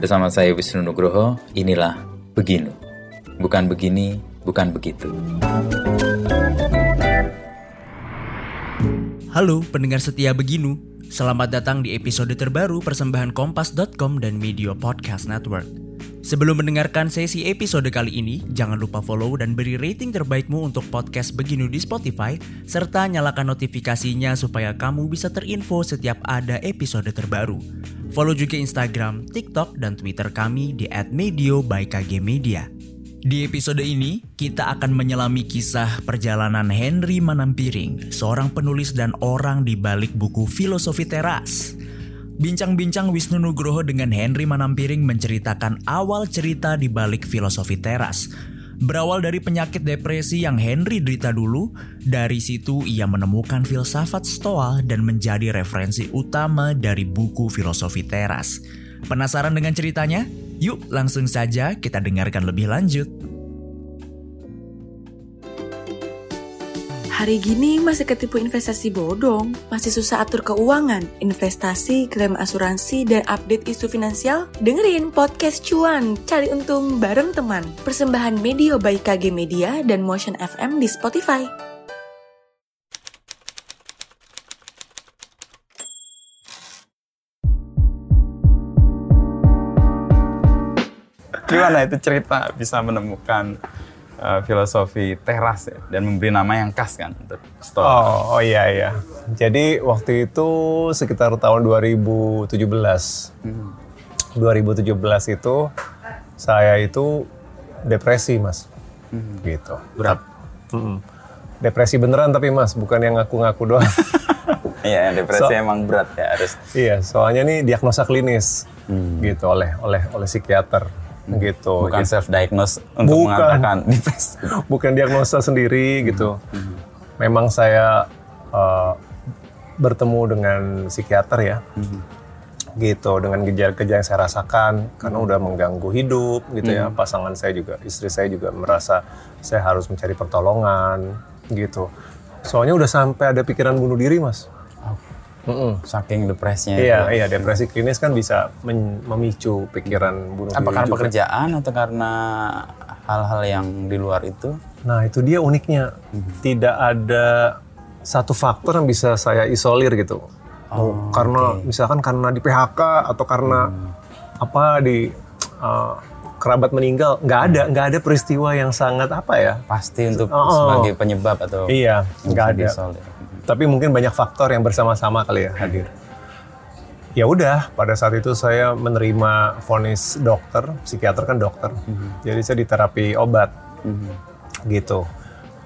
Bersama saya Wisnu Nugroho, inilah Beginu. Bukan begini, bukan begitu. Halo pendengar setia Beginu, selamat datang di episode terbaru persembahan Kompas.com dan Media Podcast Network. Sebelum mendengarkan sesi episode kali ini, jangan lupa follow dan beri rating terbaikmu untuk podcast Beginu di Spotify, serta nyalakan notifikasinya supaya kamu bisa terinfo setiap ada episode terbaru. Follow juga Instagram, TikTok, dan Twitter kami di @medio by KG Media. Di episode ini, kita akan menyelami kisah perjalanan Henry Manampiring, seorang penulis dan orang di balik buku Filosofi Teras. Bincang-bincang Wisnu Nugroho dengan Henry Manampiring menceritakan awal cerita di balik filosofi teras. Berawal dari penyakit depresi yang Henry derita dulu, dari situ ia menemukan filsafat stoa dan menjadi referensi utama dari buku filosofi teras. Penasaran dengan ceritanya? Yuk langsung saja kita dengarkan lebih lanjut. Hari gini masih ketipu investasi bodong, masih susah atur keuangan, investasi, klaim asuransi, dan update isu finansial? Dengerin podcast cuan, cari untung bareng teman. Persembahan Media by KG Media dan Motion FM di Spotify. Gimana itu cerita bisa menemukan uh, filosofi teras ya dan memberi nama yang khas kan untuk Stoa. Oh, oh iya iya. Jadi waktu itu sekitar tahun 2017. Hmm. 2017 itu saya itu depresi, Mas. Hmm. Gitu. Berat. Hmm. Depresi beneran tapi Mas, bukan yang ngaku-ngaku doang. Iya, depresi so, emang berat ya harus. Iya, soalnya nih diagnosa klinis hmm. gitu oleh oleh oleh psikiater. Gitu. Bukan gitu. self diagnose untuk bukan, mengatakan depresi. Bukan diagnosa sendiri gitu. Hmm. Memang saya uh, bertemu dengan psikiater ya. Hmm. Gitu dengan gejala-gejala yang saya rasakan karena udah mengganggu hidup gitu ya. Pasangan saya juga, istri saya juga merasa saya harus mencari pertolongan gitu. Soalnya udah sampai ada pikiran bunuh diri, Mas. Saking depresinya Iya, itu. iya depresi klinis kan bisa memicu pikiran bunuh Apa diri. karena juga. pekerjaan atau karena hal-hal yang di luar itu? Nah itu dia uniknya, Mhm. tidak ada satu faktor yang bisa saya isolir gitu. Oh, karena misalkan karena di PHK atau karena Hmm. apa di uh, kerabat meninggal, nggak ada, nggak ada peristiwa yang sangat apa ya? Pasti untuk Oh, oh. sebagai penyebab atau Iya, nggak ada. disolir. Tapi mungkin banyak faktor yang bersama-sama kali ya hadir. Ya udah, pada saat itu saya menerima vonis dokter, psikiater kan dokter. Jadi saya diterapi obat, gitu.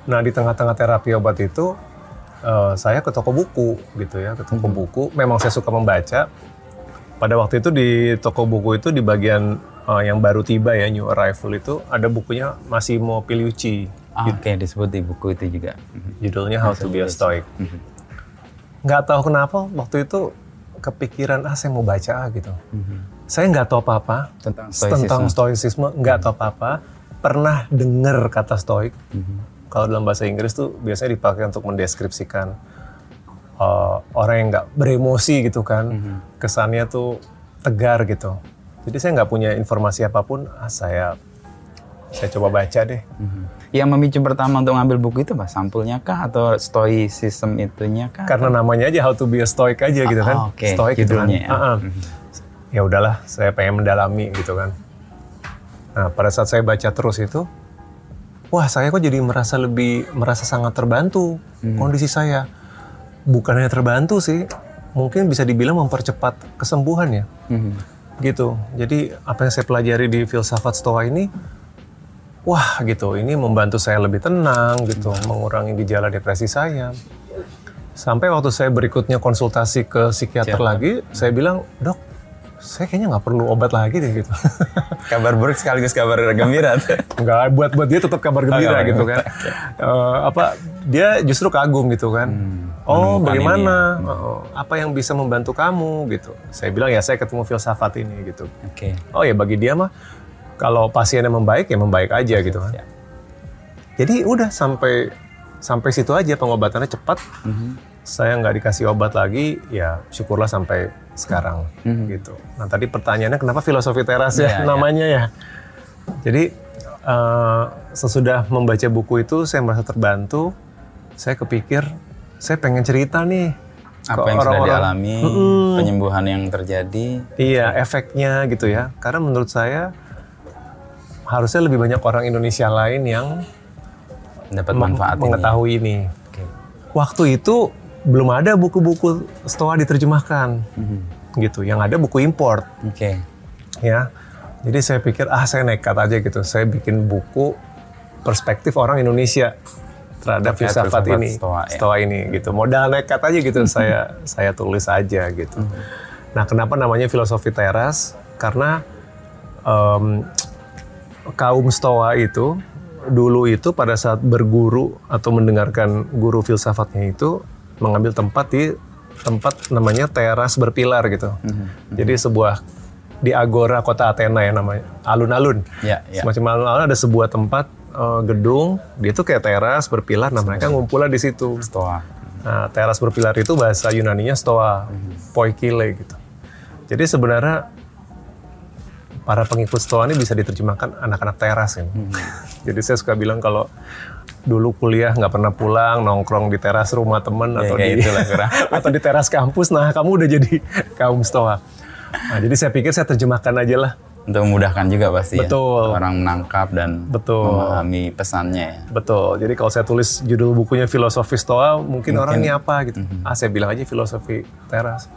Nah di tengah-tengah terapi obat itu, eh, saya ke toko buku, gitu ya, ke toko buku. Memang saya suka membaca. Pada waktu itu di toko buku itu di bagian eh, yang baru tiba ya, new arrival itu ada bukunya Massimo Pigliucci. Ah, Oke, disebut di buku itu juga. Judulnya How to be a Stoic. Nggak tahu kenapa waktu itu kepikiran ah saya mau baca ah, gitu. Saya nggak tahu apa-apa Tentang tentang stoicisme, nggak tahu apa-apa. Pernah dengar kata stoik. Kalau dalam bahasa Inggris tuh biasanya dipakai untuk mendeskripsikan uh, orang yang nggak beremosi gitu kan. Kesannya tuh tegar gitu. Jadi saya nggak punya informasi apa pun. Ah saya saya coba baca deh. Yang memicu pertama untuk ngambil buku itu apa? Sampulnya kah atau stoicism itunya kah? karena namanya aja how to be a stoic aja gitu kan Ah, oke. stoic gitu kan Judulnya ya. Ah. ya udahlah saya pengen mendalami gitu kan nah pada saat saya baca terus itu wah saya kok jadi merasa lebih merasa sangat terbantu Hmm. kondisi saya bukannya terbantu sih mungkin bisa dibilang mempercepat kesembuhan ya Mhm. gitu jadi apa yang saya pelajari di filsafat stoa ini wah gitu. Ini membantu saya lebih tenang gitu. Mengurangi gejala depresi saya. Sampai waktu saya berikutnya konsultasi ke psikiater lagi saya bilang dok saya kayaknya nggak perlu obat lagi deh gitu. Kabar buruk sekaligus kabar gembira. nggak buat buat dia tetap kabar gembira kabar gitu kan. Eh, apa dia justru kagum gitu kan. Oh menemukan bagaimana? Oh, apa yang bisa membantu kamu? Gitu. Saya bilang ya saya ketemu filsafat ini gitu. Oke. Oh ya bagi dia mah kalau pasiennya membaik ya membaik aja gitu kan. Jadi udah sampai sampai situ aja pengobatannya cepat. Saya nggak dikasih obat lagi, ya syukurlah sampai sekarang Mhm. gitu. Nah tadi pertanyaannya kenapa filosofi teras ya iya. namanya ya? Jadi eh, sesudah membaca buku itu saya merasa terbantu. Saya kepikir saya pengen cerita nih Apa yang sudah orang-orang. dialami, Mm-mm. penyembuhan yang terjadi. Iya, efeknya gitu ya. Karena menurut saya harusnya lebih banyak orang Indonesia lain yang dapat manfaat ini. mengetahui ini. Oke. Waktu itu belum ada buku-buku Stoa diterjemahkan, Mhm. gitu. Yang ada buku import, Oke. ya. Jadi saya pikir ah saya nekat aja gitu. Saya bikin buku perspektif orang Indonesia terhadap filsafat ini, Stoa, ya. Stoa ini gitu. Modal nekat aja gitu saya saya tulis aja gitu. Mhm. Nah, kenapa namanya filosofi teras? Karena em, kaum Stoa itu dulu itu pada saat berguru atau mendengarkan guru filsafatnya itu mengambil tempat di tempat namanya teras berpilar gitu. Mhm. Jadi sebuah di agora kota Athena ya namanya alun-alun. Ya, ya. Semacam alun-alun ada sebuah tempat eh, gedung, dia tuh kayak teras berpilar. Nah mereka ngumpulnya di situ. Stoa. Nah, teras berpilar itu bahasa Yunaninya stoa, poikile gitu. Jadi sebenarnya para pengikut stoa ini bisa diterjemahkan anak-anak teras ini. Jadi saya suka bilang kalau dulu kuliah nggak pernah pulang, nongkrong di teras rumah temen Ya, atau kayak di itulah kurang. atau di teras kampus, nah kamu udah jadi kaum stoa. Nah, jadi saya pikir saya terjemahkan aja lah. Untuk memudahkan juga pasti Betul. ya. Orang menangkap dan Betul. memahami pesannya ya. Betul. Jadi kalau saya tulis judul bukunya filosofi stoa, mungkin, orang ini apa gitu. Mhm. Ah, saya bilang aja filosofi teras.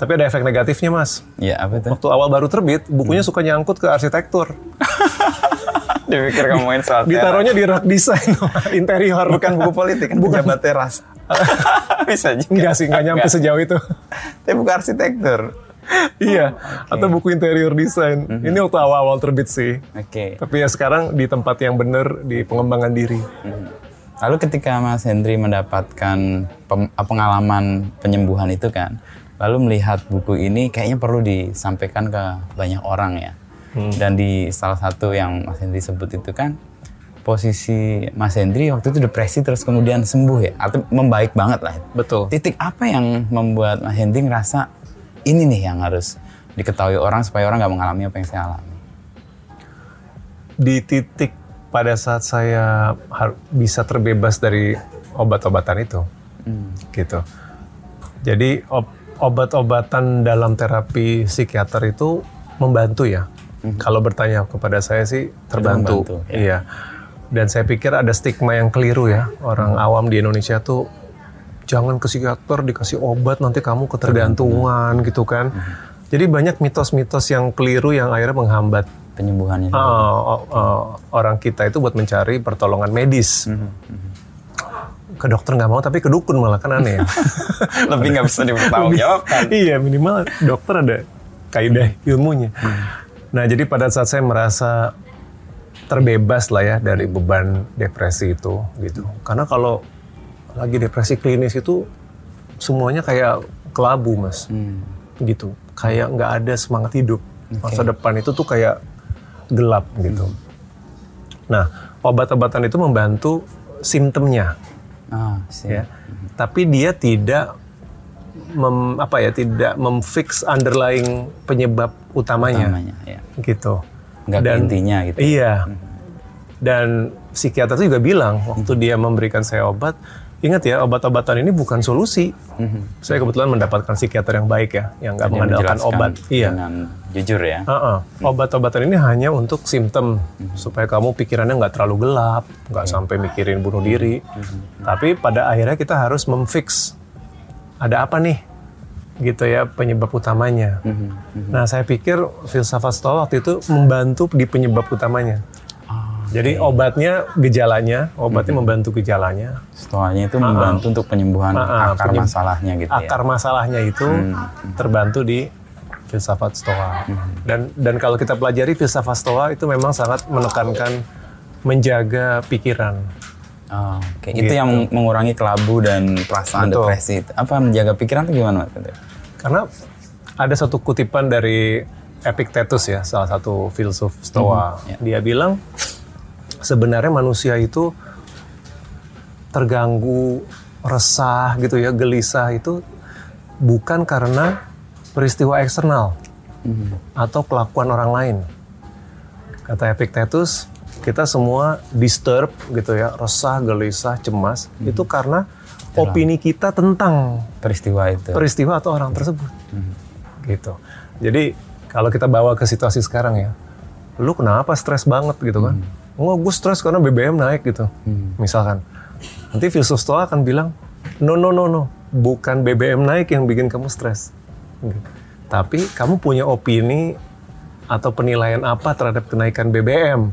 Tapi ada efek negatifnya, Mas. Ya, apa itu? Waktu awal baru terbit, bukunya suka nyangkut ke arsitektur. Dipikir ngomongin soal Ditaruhnya di rak desain interior. Bukan buku politik, kan pejabat teras. Bisa juga. Enggak sih, enggak nyampe sejauh itu. Tapi buku arsitektur. iya, atau buku interior desain. Mhm. Ini waktu awal-awal terbit sih. Oke. Tapi ya sekarang di tempat yang benar di pengembangan diri. Lalu ketika Mas Hendri mendapatkan pengalaman penyembuhan itu kan, lalu melihat buku ini kayaknya perlu disampaikan ke banyak orang ya. Dan di salah satu yang Mas Hendri sebut itu kan, posisi Mas Hendri waktu itu depresi terus kemudian sembuh ya, atau membaik banget lah. Betul. Titik apa yang membuat Mas Hendri ngerasa ini nih yang harus diketahui orang supaya orang nggak mengalami apa yang saya alami. Di titik pada saat saya bisa terbebas dari obat-obatan itu, gitu. Jadi obat-obatan dalam terapi psikiater itu membantu ya. Kalau bertanya kepada saya sih terbantu. membantu, ya. Iya. Dan saya pikir ada stigma yang keliru ya orang awam di Indonesia tuh jangan ke psikiater dikasih obat nanti kamu ketergantungan gitu kan. Jadi banyak mitos-mitos yang keliru yang akhirnya menghambat Penyembuhannya. uh, uh, uh, orang kita itu buat mencari pertolongan medis. Ke dokter nggak mau tapi ke dukun malah kan aneh ya. Lebih nggak bisa dipertanggungjawabkan. iya minimal dokter ada kaidah ilmunya. Nah jadi pada saat saya merasa terbebas lah ya dari beban depresi itu gitu. Karena kalau lagi depresi klinis itu semuanya kayak kelabu mas, Hmm. gitu. Kayak nggak ada semangat hidup. Masa depan itu tuh kayak gelap gitu. Nah obat-obatan itu membantu simptomnya Ah, ya. Tapi dia tidak mem, apa ya, tidak memfix underlying penyebab utamanya, Namanya, ya. gitu. Nggak Dan- intinya gitu. Iya. Dan psikiater itu juga bilang waktu dia memberikan saya obat, ingat ya obat-obatan ini bukan solusi. Mhm. Saya kebetulan mendapatkan psikiater yang baik ya, yang nggak mengandalkan obat. Iya. Dengan jujur ya. Heeh. Obat-obatan ini hanya untuk simptom supaya kamu pikirannya nggak terlalu gelap, nggak sampai mikirin bunuh diri. Tapi pada akhirnya kita harus memfix ada apa nih, gitu ya penyebab utamanya. Nah saya pikir filsafat Stoa waktu itu membantu di penyebab utamanya. Jadi obatnya gejalanya, obatnya membantu gejalanya. Stoanya itu membantu untuk penyembuhan Ah, ah, akar penyem- masalahnya gitu ya. akar masalahnya itu terbantu di filsafat Stoa. Dan dan kalau kita pelajari filsafat Stoa itu memang sangat menekankan menjaga pikiran. Oh, Oke, Gitu. itu yang mengurangi kelabu dan perasaan Betul. depresi. Apa menjaga pikiran itu gimana? Karena ada satu kutipan dari Epictetus ya, salah satu filsuf Stoa. ya. Dia bilang sebenarnya manusia itu terganggu, resah gitu ya, gelisah itu bukan karena peristiwa eksternal atau kelakuan orang lain. Kata Epictetus, kita semua disturb gitu ya, resah, gelisah, cemas itu karena opini kita tentang Peristiwa itu. peristiwa atau orang tersebut. Gitu. Jadi kalau kita bawa ke situasi sekarang ya, lu kenapa stres banget gitu kan? Oh, gue stres karena BBM naik gitu. Misalkan. Nanti filsuf stoa akan bilang, no no no no, bukan BBM naik yang bikin kamu stres. Gitu. Tapi kamu punya opini atau penilaian apa terhadap kenaikan BBM?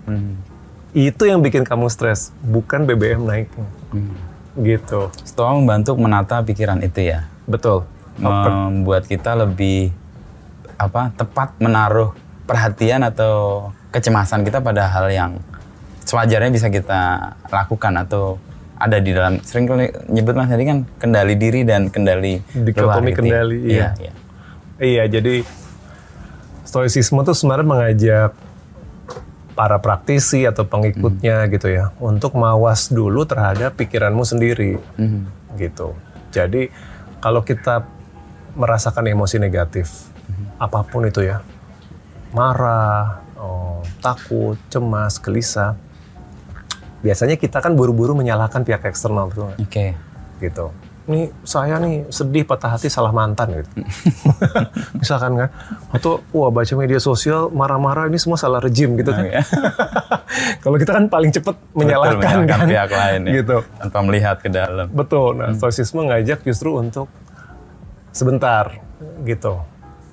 Itu yang bikin kamu stres, bukan BBM naik. Gitu. Stoa membantu menata pikiran itu ya. Betul. Membuat kita lebih apa tepat menaruh perhatian atau kecemasan kita pada hal yang sewajarnya bisa kita lakukan atau ada di dalam sering kali nyebut mas tadi kan kendali diri dan kendali luar Dikotomi gitu ya. kendali, iya. iya. Iya, jadi stoicisme tuh sebenarnya mengajak para praktisi atau pengikutnya gitu ya untuk mawas dulu terhadap pikiranmu sendiri gitu. Jadi kalau kita merasakan emosi negatif apa pun itu ya, marah, oh, takut, cemas, gelisah, biasanya kita kan buru-buru menyalahkan pihak eksternal betul nggak? Oke. gitu. Nih saya nih sedih patah hati salah mantan gitu. Misalkan kan, atau wah baca media sosial marah-marah ini semua salah rejim gitu kan. ya. Kalau kita kan paling cepet menyalahkan, Betul, kan, pihak lain ya. gitu. Tanpa melihat ke dalam. Betul. Nah, stoicisme ngajak justru untuk sebentar gitu.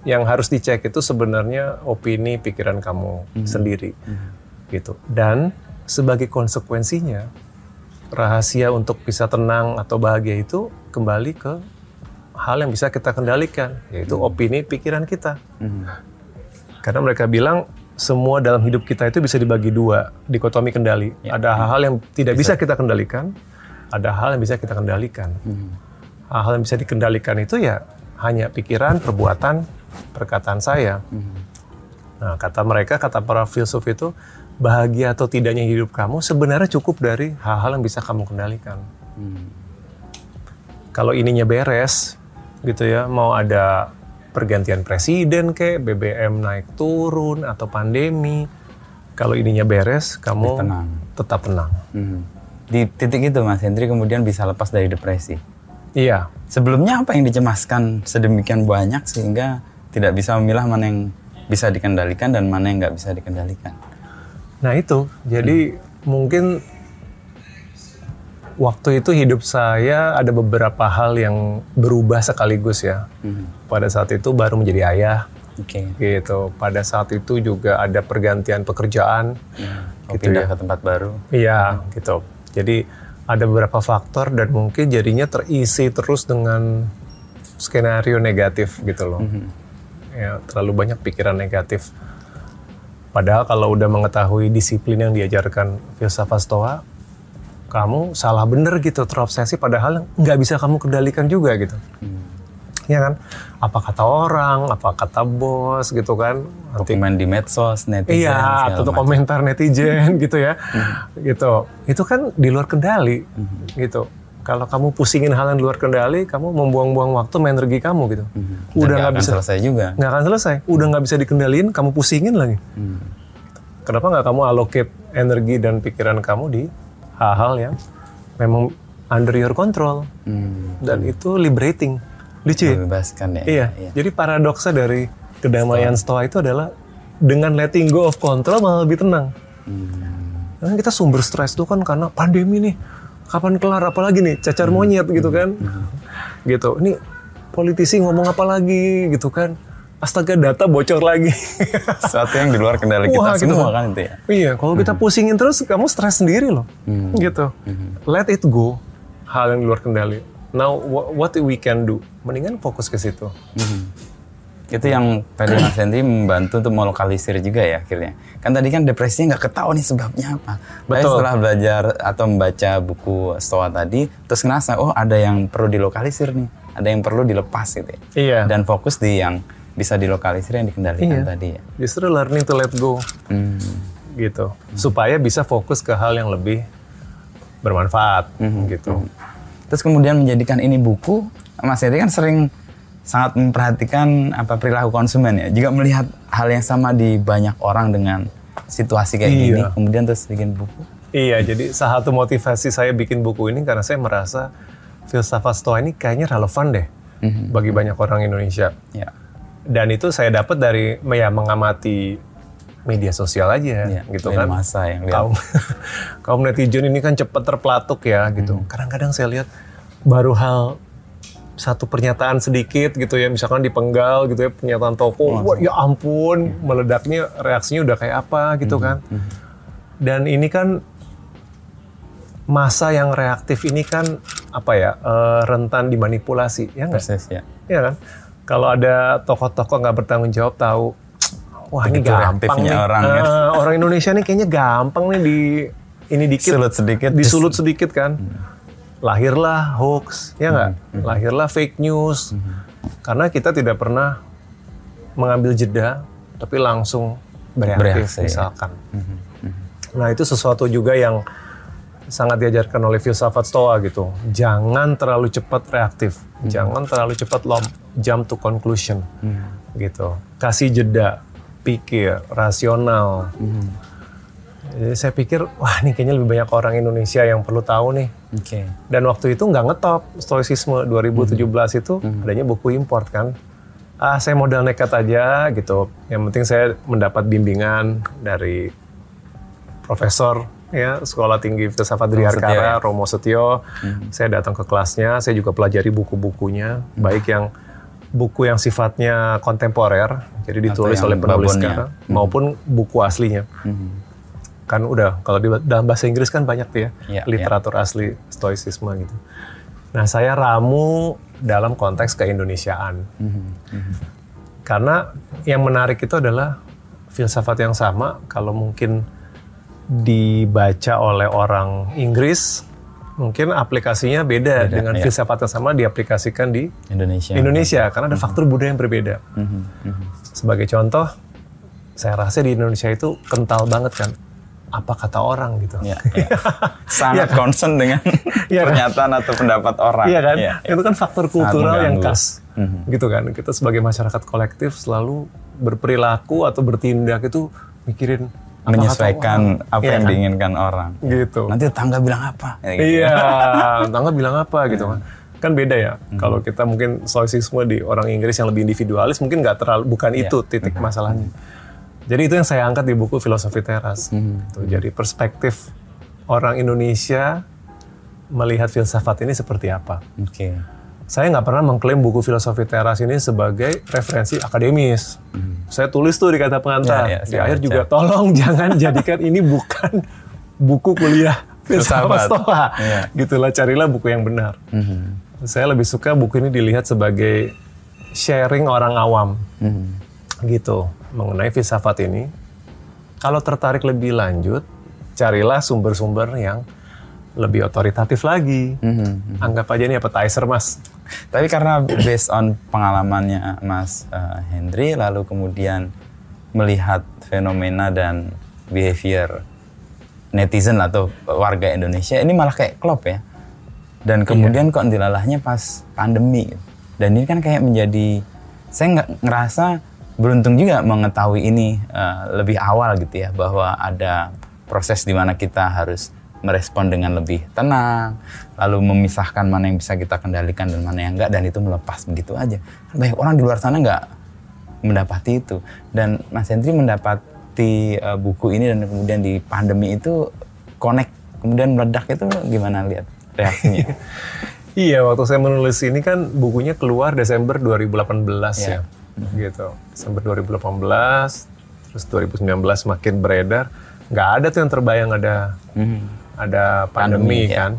Yang harus dicek itu sebenarnya opini pikiran kamu sendiri gitu. Dan sebagai konsekuensinya rahasia untuk bisa tenang atau bahagia itu kembali ke hal yang bisa kita kendalikan, yaitu opini pikiran kita. Karena mereka bilang semua dalam hidup kita itu bisa dibagi dua, dikotomi kendali. Ada hal-hal yang tidak bisa kita kendalikan, ada hal yang bisa kita kendalikan. Hal-hal yang bisa dikendalikan itu ya hanya pikiran, perbuatan, perkataan saya. Nah, kata mereka, kata para filsuf itu, bahagia atau tidaknya hidup kamu sebenarnya cukup dari hal-hal yang bisa kamu kendalikan. Kalau ininya beres, gitu ya, mau ada pergantian presiden kayak BBM naik turun atau pandemi, kalau ininya beres, kamu tenang. tetap tenang. Mhm. Di titik itu Mas Hendri kemudian bisa lepas dari depresi. Iya, Sebelumnya apa yang dicemaskan sedemikian banyak sehingga tidak bisa memilah mana yang bisa dikendalikan dan mana yang nggak bisa dikendalikan. Nah itu, jadi mungkin waktu itu hidup saya ada beberapa hal yang berubah sekaligus ya. Pada saat itu baru menjadi ayah, Oke. gitu. Pada saat itu juga ada pergantian pekerjaan, Oh, gitu pindah ya. ke tempat baru. Iya, gitu. Jadi ada beberapa faktor dan mungkin jadinya terisi terus dengan skenario negatif gitu loh. Ya, terlalu banyak pikiran negatif. Padahal kalau udah mengetahui disiplin yang diajarkan filsafat Stoa, kamu salah bener gitu, terobsesi padahal nggak bisa kamu kendalikan juga gitu. Ya kan? Apa kata orang, apa kata bos gitu kan. Nanti Komen di medsos, netizen, Iya, atau komentar netizen gitu ya, gitu. Itu kan di luar kendali, gitu. Kalau kamu pusingin hal yang luar kendali, kamu membuang-buang waktu, energi kamu gitu. Dan Udah nggak bisa, selesai juga. nggak akan selesai. Udah nggak bisa dikendaliin, kamu pusingin lagi. Kenapa nggak kamu allocate energi dan pikiran kamu di hal-hal yang memang under your control Hmm. dan itu liberating, lucu ya? Membebaskan ya. Iya. Jadi paradoksnya dari kedamaian stoa itu adalah dengan letting go of control malah lebih tenang. Karena kita sumber stres itu kan karena pandemi nih. Kapan kelar apalagi nih cacar monyet gitu kan. Gitu. Ini politisi ngomong apa lagi gitu kan. Astaga data bocor lagi. Sesuatu yang di luar kendali kita Wah, gitu semua kan. kan itu ya. iya, kalau kita pusingin terus kamu stres sendiri loh. Gitu. Let it go. Hal yang di luar kendali. Now wha- what we can do? Mendingan fokus ke situ. Itu yang tadi Mas Hendri membantu untuk melokalisir juga ya akhirnya. Kan tadi kan depresinya nggak ketahuan nih sebabnya apa. Tapi Betul. setelah belajar atau membaca buku Stoa tadi, terus ngerasa oh ada yang perlu dilokalisir nih, ada yang perlu dilepas gitu ya. Iya. Dan fokus di yang bisa dilokalisir yang dikendalikan Iya. tadi ya. Justru learning to let go Hmm. gitu. Supaya bisa fokus ke hal yang lebih bermanfaat gitu. Terus kemudian menjadikan ini buku, Mas Hendri kan sering sangat memperhatikan apa perilaku konsumen ya. Juga melihat hal yang sama di banyak orang dengan situasi kayak Iya. gini, kemudian terus bikin buku. Iya, jadi salah satu motivasi saya bikin buku ini karena saya merasa filsafat Stoa ini kayaknya relevan deh bagi banyak orang Indonesia. Ya. Dan itu saya dapat dari ya mengamati media sosial aja Iya, gitu kan. masa yang kaum kaum netizen ini kan cepat terpelatuk ya gitu. Kadang-kadang saya lihat baru hal satu pernyataan sedikit gitu ya, misalkan dipenggal gitu ya pernyataan toko, wah ya ampun, meledaknya reaksinya udah kayak apa gitu kan. Dan ini kan masa yang reaktif ini kan apa ya eh, rentan dimanipulasi ya nggak? Persis ya. Iya kan? Kalau ada tokoh-tokoh nggak bertanggung jawab tahu, wah ini Begitu gampang reaktifnya nih. orang, Eh, ya. orang Indonesia nih kayaknya gampang nih di ini dikit, Sulut sedikit, disulut sedikit kan. Lahirlah hoax, ya nggak? Hmm, Lahirlah fake news. Karena kita tidak pernah mengambil jeda, tapi langsung bereaktif Bereaksi, ya. misalkan. Nah itu sesuatu juga yang sangat diajarkan oleh filsafat Stoa gitu. Jangan terlalu cepat reaktif, jangan terlalu cepat lom, jump to conclusion, gitu. Kasih jeda, pikir, rasional. Jadi saya pikir, wah ini kayaknya lebih banyak orang Indonesia yang perlu tahu nih. Oke. Dan waktu itu nggak ngetop stoicisme 2017 itu adanya buku import kan. Ah saya modal nekat aja gitu. Yang penting saya mendapat bimbingan dari profesor ya sekolah tinggi filsafat Dri Romo Setio, Harkara, ya? Romo Setio. Saya datang ke kelasnya, saya juga pelajari buku-bukunya, baik yang buku yang sifatnya kontemporer, jadi ditulis oleh penulis sekarang, maupun buku aslinya kan udah kalau di dalam bahasa Inggris kan banyak tuh ya Iya, literatur asli stoicisme gitu. Nah saya ramu dalam konteks keindonesiaan karena yang menarik itu adalah filsafat yang sama kalau mungkin dibaca oleh orang Inggris mungkin aplikasinya beda, Beda, dengan iya. filsafat yang sama diaplikasikan di Indonesia. Indonesia karena ada faktor budaya yang berbeda. Mhm, mhm. Sebagai contoh, saya rasa di Indonesia itu kental banget kan apa kata orang gitu. Ya, ya. Sangat concern dengan Iya kan? pernyataan atau pendapat orang. Iya kan? Ya, ya. Itu kan faktor kultural yang khas. Mhm. Gitu kan. Kita sebagai masyarakat kolektif selalu berperilaku atau bertindak itu mikirin apa menyesuaikan orang. apa Iya yang kan? diinginkan orang. Gitu. Nanti tetangga bilang apa? Ya, gitu. Iya, tangga bilang apa gitu kan. Kan beda ya. Kalau kita mungkin stoicisme di orang Inggris yang lebih individualis mungkin nggak terlalu bukan Iya. itu titik masalahnya. Jadi itu yang saya angkat di buku Filosofi Teras. Hmm. Tuh, jadi perspektif orang Indonesia melihat filsafat ini seperti apa. Oke. Saya nggak pernah mengklaim buku Filosofi Teras ini sebagai referensi akademis. Saya tulis tuh di kata pengantar. Hmm. Ya, ya, di akhir baca. juga tolong jangan jadikan ini bukan buku kuliah filsafat stoa. Iya. Gitulah carilah buku yang benar. Mhm. Saya lebih suka buku ini dilihat sebagai sharing orang awam Mhm. gitu mengenai filsafat ini. Kalau tertarik lebih lanjut, carilah sumber-sumber yang lebih otoritatif lagi. Mhm. Anggap aja ini appetizer, Mas. Tapi karena based on pengalamannya Mas eh, Hendry, lalu kemudian melihat fenomena dan behavior netizen atau warga Indonesia, ini malah kayak klop ya. Dan kemudian kok dilalahnya pas pandemi. Dan ini kan kayak menjadi, saya nggak ngerasa beruntung juga mengetahui ini eh, lebih awal gitu ya, bahwa ada proses di mana kita harus merespon dengan lebih tenang, lalu memisahkan mana yang bisa kita kendalikan dan mana yang enggak, dan itu melepas begitu aja. Banyak orang di luar sana nggak mendapati itu. Dan Mas Hendri mendapati uh, buku ini dan kemudian di pandemi itu connect, kemudian meledak itu gimana lihat reaksinya? Iya, waktu saya menulis ini kan bukunya keluar Desember 2018 ya. Iya. Gitu. Desember 2018, terus 2019 makin beredar. Nggak ada tuh yang terbayang ada Mhm. ada pandemi, Pandemi, ya. kan.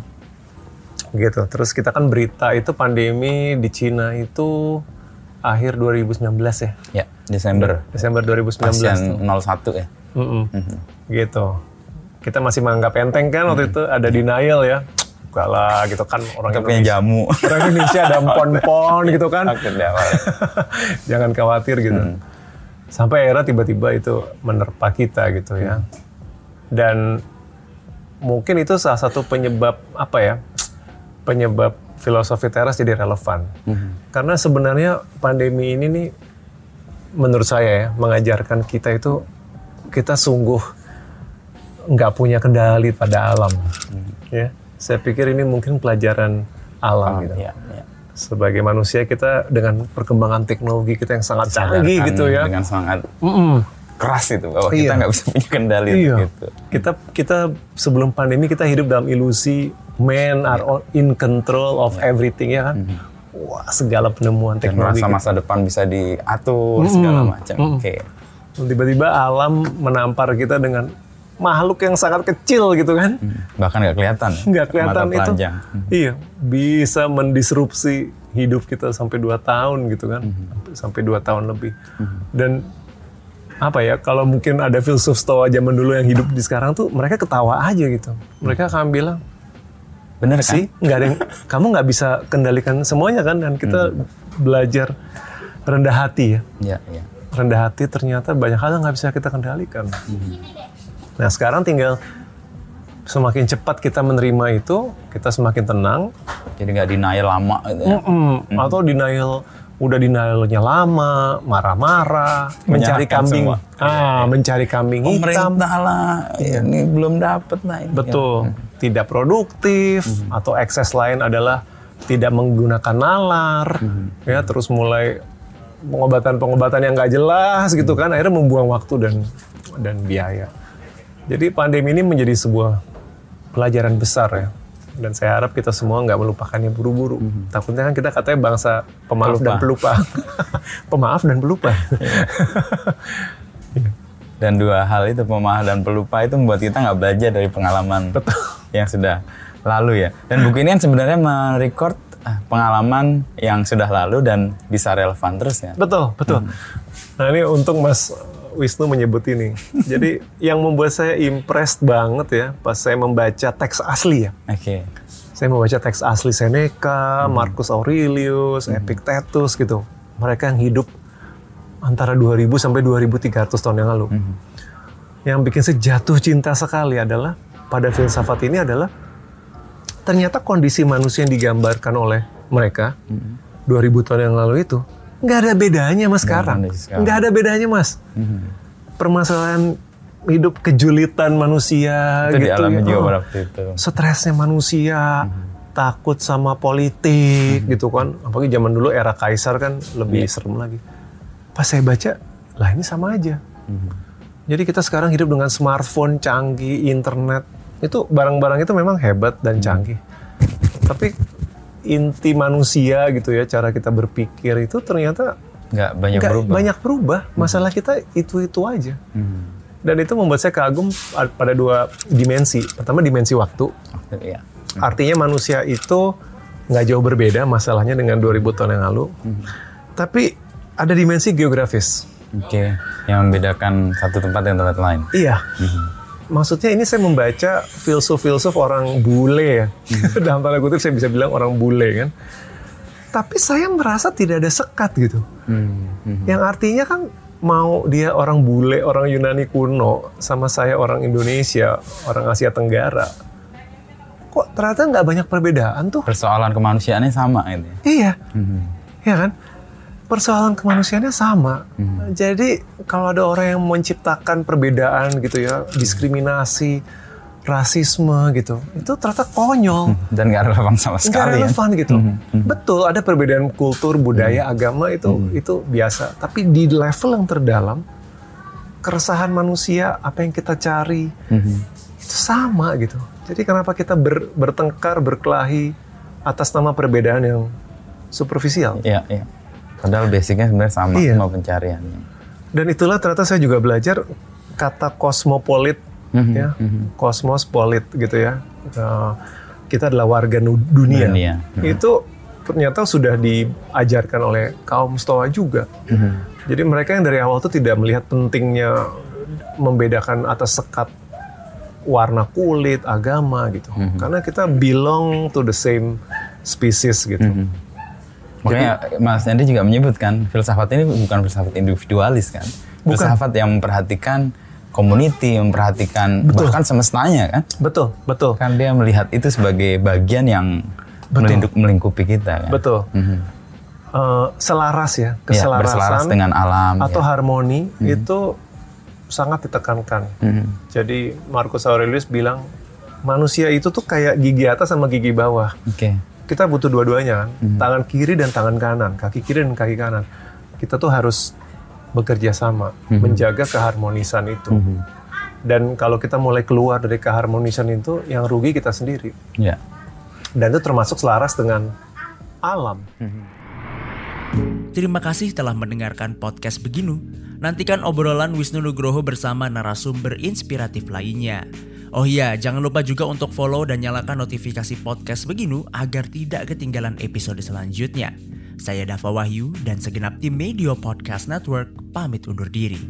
Gitu. Terus kita kan berita itu pandemi di Cina itu akhir 2019 ya. Ya, Desember. Desember 2019 Pasien tuh. 01 ya. Mm-mm. Gitu. Kita masih menganggap enteng kan waktu itu ada denial ya. Enggak lah gitu kan orang Kita punya jamu. Orang Indonesia ada pon-pon gitu kan. Jangan khawatir gitu. Sampai akhirnya tiba-tiba itu menerpa kita gitu ya. Dan mungkin itu salah satu penyebab apa ya? Penyebab filosofi teras jadi relevan. Mhm. Karena sebenarnya pandemi ini nih menurut saya ya mengajarkan kita itu kita sungguh nggak punya kendali pada alam. Ya, saya pikir ini mungkin pelajaran alam gitu. Iya, iya. Sebagai manusia kita dengan perkembangan teknologi kita yang sangat canggih gitu ya. Dengan sangat Mm-mm. keras itu bahwa Iya. kita nggak bisa punya kendali Iya. gitu. Kita kita sebelum pandemi kita hidup dalam ilusi men are all in control of everything ya kan. Wah, segala penemuan Dan teknologi. merasa masa depan bisa diatur segala macam. Oke. Tiba-tiba alam menampar kita dengan makhluk yang sangat kecil gitu kan. Bahkan nggak kelihatan. ya, Nggak kelihatan itu. telanjang. Iya, bisa mendisrupsi hidup kita sampai 2 tahun gitu kan. Sampai 2 tahun lebih. Dan apa ya, kalau mungkin ada filsuf stoa zaman dulu yang hidup di sekarang tuh mereka ketawa aja gitu. Mereka akan bilang, Bener kan? sih nggak ada yang kamu nggak bisa kendalikan semuanya kan dan kita belajar rendah hati ya Iya, iya. rendah hati ternyata banyak hal yang nggak bisa kita kendalikan nah sekarang tinggal semakin cepat kita menerima itu kita semakin tenang Jadi nggak denial lama gitu ya. Mm-mm. atau denial udah denialnya lama marah-marah mencari kambing semua. ah mencari kambing hitam Pemerintah lah, ini belum dapet lah. ini. Betul. Tidak produktif atau ekses lain adalah tidak menggunakan nalar, ya terus mulai pengobatan-pengobatan yang nggak jelas gitu kan, akhirnya membuang waktu dan dan biaya. Jadi pandemi ini menjadi sebuah pelajaran besar ya. Dan saya harap kita semua nggak melupakannya buru-buru. Takutnya kan kita katanya bangsa pemaaf dan pelupa. Pemaaf dan pelupa. Dan dua hal itu pemaaf dan pelupa itu membuat kita nggak belajar dari pengalaman yang sudah lalu ya. Dan buku ini kan sebenarnya merecord ah, pengalaman yang sudah lalu dan bisa relevan terus ya. Betul, betul. Nah ini untung Mas Wisnu menyebut ini. Jadi yang membuat saya impressed banget ya pas saya membaca teks asli ya. Oke. Saya membaca teks asli Seneca, Marcus Aurelius, Epictetus gitu. Mereka yang hidup antara 2000 sampai 2300 tahun yang lalu. Yang bikin saya jatuh cinta sekali adalah pada filsafat ini adalah ternyata kondisi manusia yang digambarkan oleh mereka 2000 tahun yang lalu itu nggak ada bedanya mas sekarang. Nggak ada bedanya mas. Permasalahan hidup kejulitan manusia Itu gitu dialami ya. juga Oh waktu itu. stresnya manusia, takut sama politik gitu kan. Apalagi zaman dulu era kaisar kan lebih serem lagi. Pas saya baca, lah ini sama aja. Jadi kita sekarang hidup dengan smartphone canggih, internet. Itu barang-barang itu memang hebat dan canggih. Tapi inti manusia gitu ya, cara kita berpikir itu ternyata Nggak banyak nggak berubah. banyak berubah. Masalah kita itu-itu aja. Hmm. Dan itu membuat saya kagum pada dua dimensi. Pertama dimensi waktu, Iya. Artinya manusia itu nggak jauh berbeda masalahnya dengan 2000 tahun yang lalu. Tapi ada dimensi geografis. Oke. Yang membedakan satu tempat dengan tempat lain. Iya. Maksudnya ini saya membaca filsuf-filsuf orang bule ya. Dalam tanda kutip saya bisa bilang orang bule kan. Tapi saya merasa tidak ada sekat gitu. Yang artinya kan mau dia orang bule, orang Yunani kuno, sama saya orang Indonesia, orang Asia Tenggara. Kok ternyata nggak banyak perbedaan tuh? Persoalan kemanusiaannya sama gitu. ya. Iya, Mhm. ya kan? Persoalan kemanusiaannya sama. Hmm. Jadi kalau ada orang yang menciptakan perbedaan gitu ya, diskriminasi, rasisme gitu, itu ternyata konyol, Dan nggak relevan sama nggak sekali ya. relevan gitu. Betul, ada perbedaan kultur, budaya, agama itu itu biasa. Tapi di level yang terdalam, keresahan manusia, apa yang kita cari, Mhm. itu sama gitu. Jadi kenapa kita ber- bertengkar, berkelahi atas nama perbedaan yang superficial? Iya, iya. Padahal basicnya sebenarnya sama Iya. semua pencariannya. Dan itulah ternyata saya juga belajar kata kosmopolit, Mhm, ya, kosmospolit gitu ya. Eh, kita adalah warga dunia. Dunia. Itu ternyata sudah diajarkan oleh kaum Stoa juga. Mhm. Jadi mereka yang dari awal tuh tidak melihat pentingnya membedakan atas sekat warna kulit, agama gitu. Mhm. Karena kita belong to the same species gitu. Mhm. Makanya Mas Henry juga menyebutkan filsafat ini bukan filsafat individualis kan. Filsafat yang memperhatikan community, memperhatikan bahkan semestanya kan. Betul, betul. Kan dia melihat itu sebagai bagian yang melinduk, melingkupi kita kan. Betul. Mhm. Eh, selaras ya, Ya, keselarasan berselaras dengan alam. atau ya. harmoni itu sangat ditekankan. Mhm. Jadi Marcus Aurelius bilang manusia itu tuh kayak gigi atas sama gigi bawah. Oke. Kita butuh dua-duanya kan, Mhm. tangan kiri dan tangan kanan, kaki kiri dan kaki kanan. Kita tuh harus bekerja sama, Mhm. menjaga keharmonisan itu. Dan kalau kita mulai keluar dari keharmonisan itu, yang rugi kita sendiri. Ya. Dan itu termasuk selaras dengan alam. Terima kasih telah mendengarkan podcast Beginu. Nantikan obrolan Wisnu Nugroho bersama narasumber inspiratif lainnya. Oh iya, jangan lupa juga untuk follow dan nyalakan notifikasi podcast Beginu agar tidak ketinggalan episode selanjutnya. Saya Dava Wahyu dan segenap tim Media Podcast Network pamit undur diri.